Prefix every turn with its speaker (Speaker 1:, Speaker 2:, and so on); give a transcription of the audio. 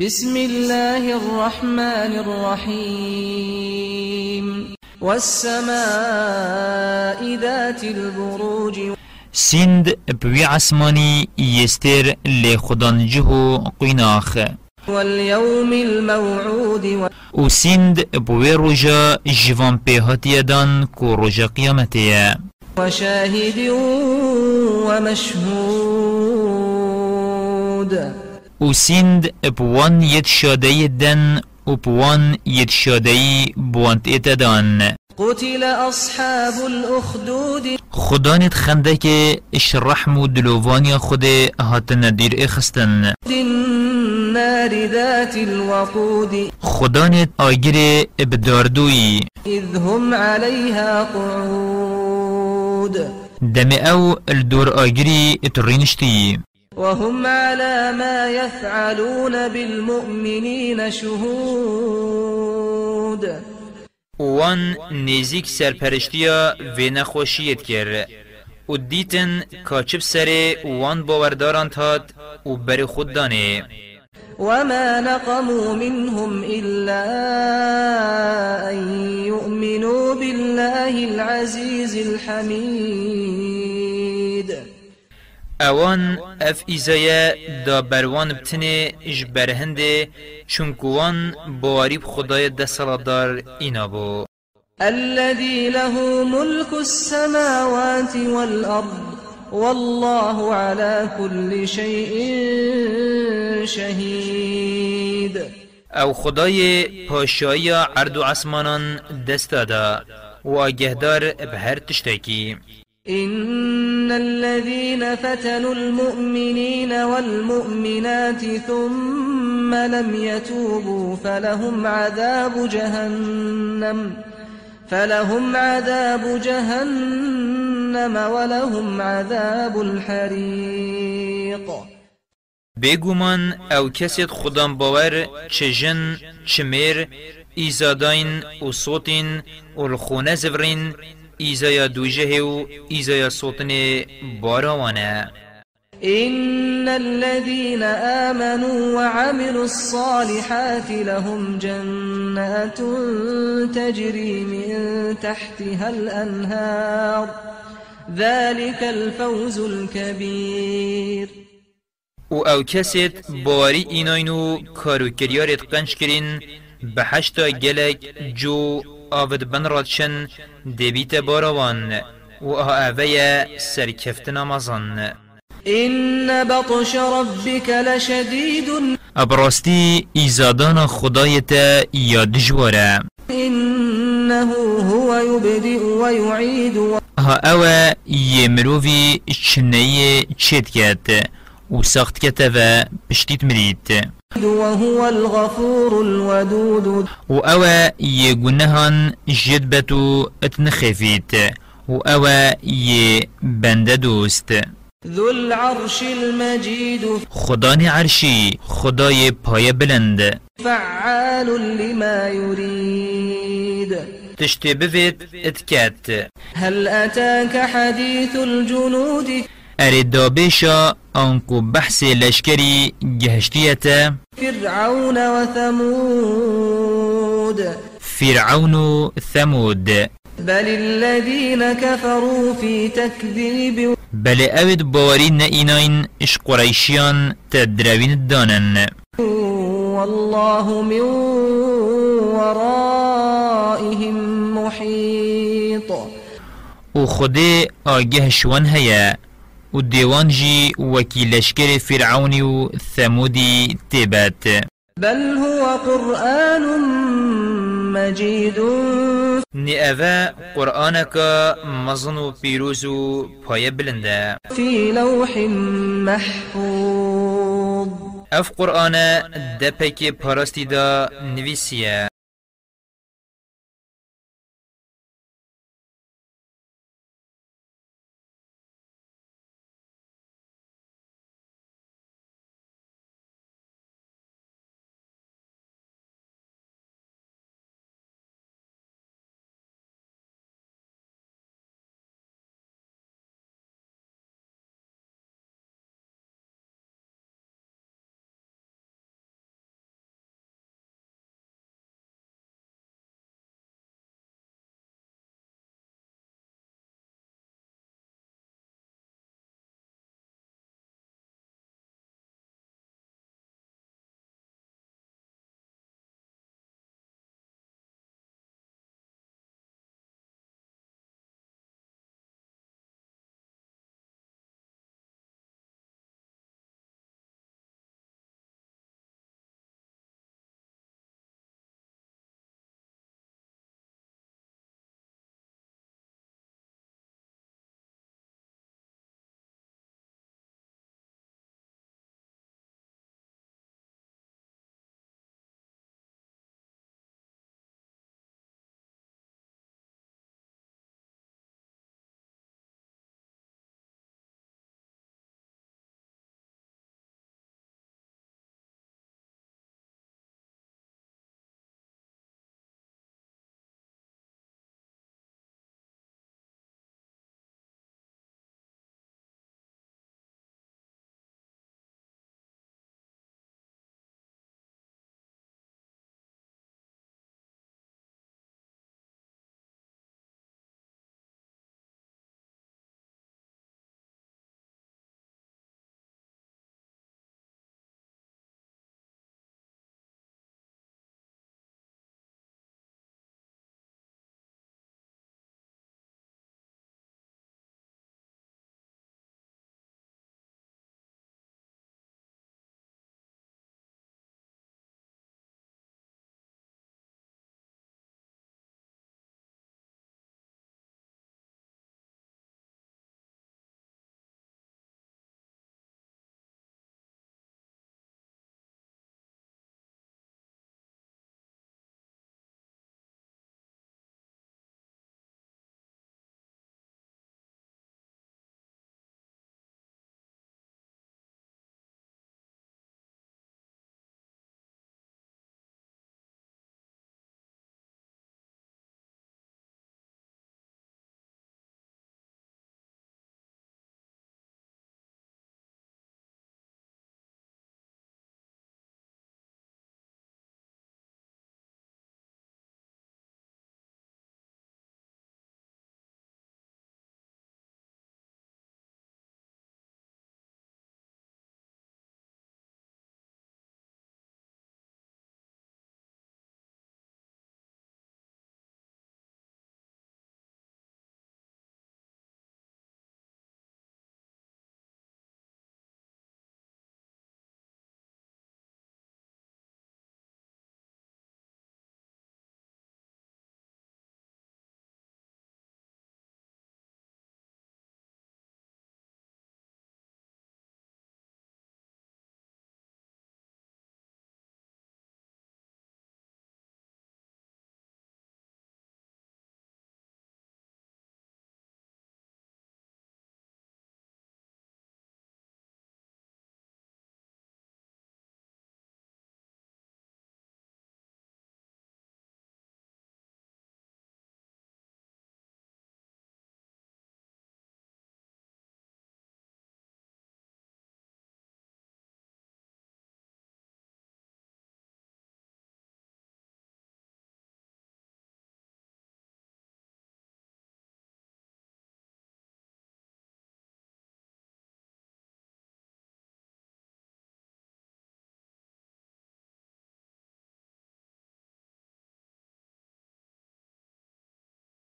Speaker 1: بسم الله الرحمن الرحيم والسماء ذات البروج
Speaker 2: سند بوي عسماني يستر جهو قناخ
Speaker 1: واليوم الموعود و...
Speaker 2: وسند بوي رجا جوان بيهاتي دان كو رجا قيامتي وشاهد
Speaker 1: ومشهود
Speaker 2: وسيند بوان يتشادي الدن یت شادهی بوانت اتدان
Speaker 1: قتل أصحاب الأخدود
Speaker 2: خدانت خندك الشرحم دلوفانيا خد هاتن دير إخستن
Speaker 1: النار ذات الوقود
Speaker 2: خدانت آجر ابداردوی
Speaker 1: إذ هم عليها قعود
Speaker 2: دم او الدور آجري اترینشتی
Speaker 1: وهم على ما يفعلون بالمؤمنين شهود
Speaker 2: وان نزيك پرشتيا و نخوشيت كر و ديتن كاچب سر وان باورداران تات و بر خود داني.
Speaker 1: وما نقموا منهم إلا أن يؤمنوا بالله العزيز الحميد
Speaker 2: اوان اف ایزایا دا بروان بتنه اش برهنده چونکوان بواریب خدای دسالدار اینا بو
Speaker 1: الذي له ملك السماوات والأرض والله على كل شيء شهيد
Speaker 2: او خدای پاشایی عرض و عصمانان دست داده و آگهدار به هر تشتکی
Speaker 1: إن الذين فتنوا المؤمنين والمؤمنات ثم لم يتوبوا فلهم عذاب جهنم فلهم عذاب جهنم ولهم عذاب الحريق
Speaker 2: بيغمان او كسيت خدام باور چجن چمير ایزاداین و صوتين و الخونه زورین يا دوجه و يا صوتني
Speaker 1: باروانا إن الذين آمنوا وعملوا الصالحات لهم جنات تجري من تحتها الأنهار ذلك الفوز الكبير
Speaker 2: و او کسید باری ایناینو کارو کریارت قنش کرین به هشتا گلک جو آود بنرادشن دبيت باروان و آه آوه سركفت نمازان
Speaker 1: إن بطش ربك لشديد
Speaker 2: أبرستي إيزادان خدايت ياد جوارا
Speaker 1: إنه هو يبدئ
Speaker 2: ويعيد و... ها أوا يمروفي شنية شتكت وسخت كتفا بشتيت مريت
Speaker 1: وهو الغفور الودود
Speaker 2: وأوى يجنهن جدبتو اتنخفيت وأوى يبنددوست
Speaker 1: ذو العرش المجيد
Speaker 2: خداني عرشي خداي پای بلند
Speaker 1: فعال لما يريد
Speaker 2: تشتي بفيت اتكات
Speaker 1: هل أتاك حديث الجنود
Speaker 2: أريد بيشا أنكو بحث لشكري جهشتية فرعون
Speaker 1: وثمود
Speaker 2: فرعون ثمود
Speaker 1: بل الذين كفروا في تكذيب
Speaker 2: بل أود بوارين إناين إش قريشيان تدروين الدانن
Speaker 1: والله من ورائهم محيط
Speaker 2: وخدي آجه شوان هيا و ديوان جي وكي فرعون و ثمودي تبات
Speaker 1: بل هو قرآن مجيد
Speaker 2: نئذا قرآنك مظن بيروز بايا
Speaker 1: بلندا في لوح محفوظ
Speaker 2: اف قرآن دبك باراستي دا نفيسيا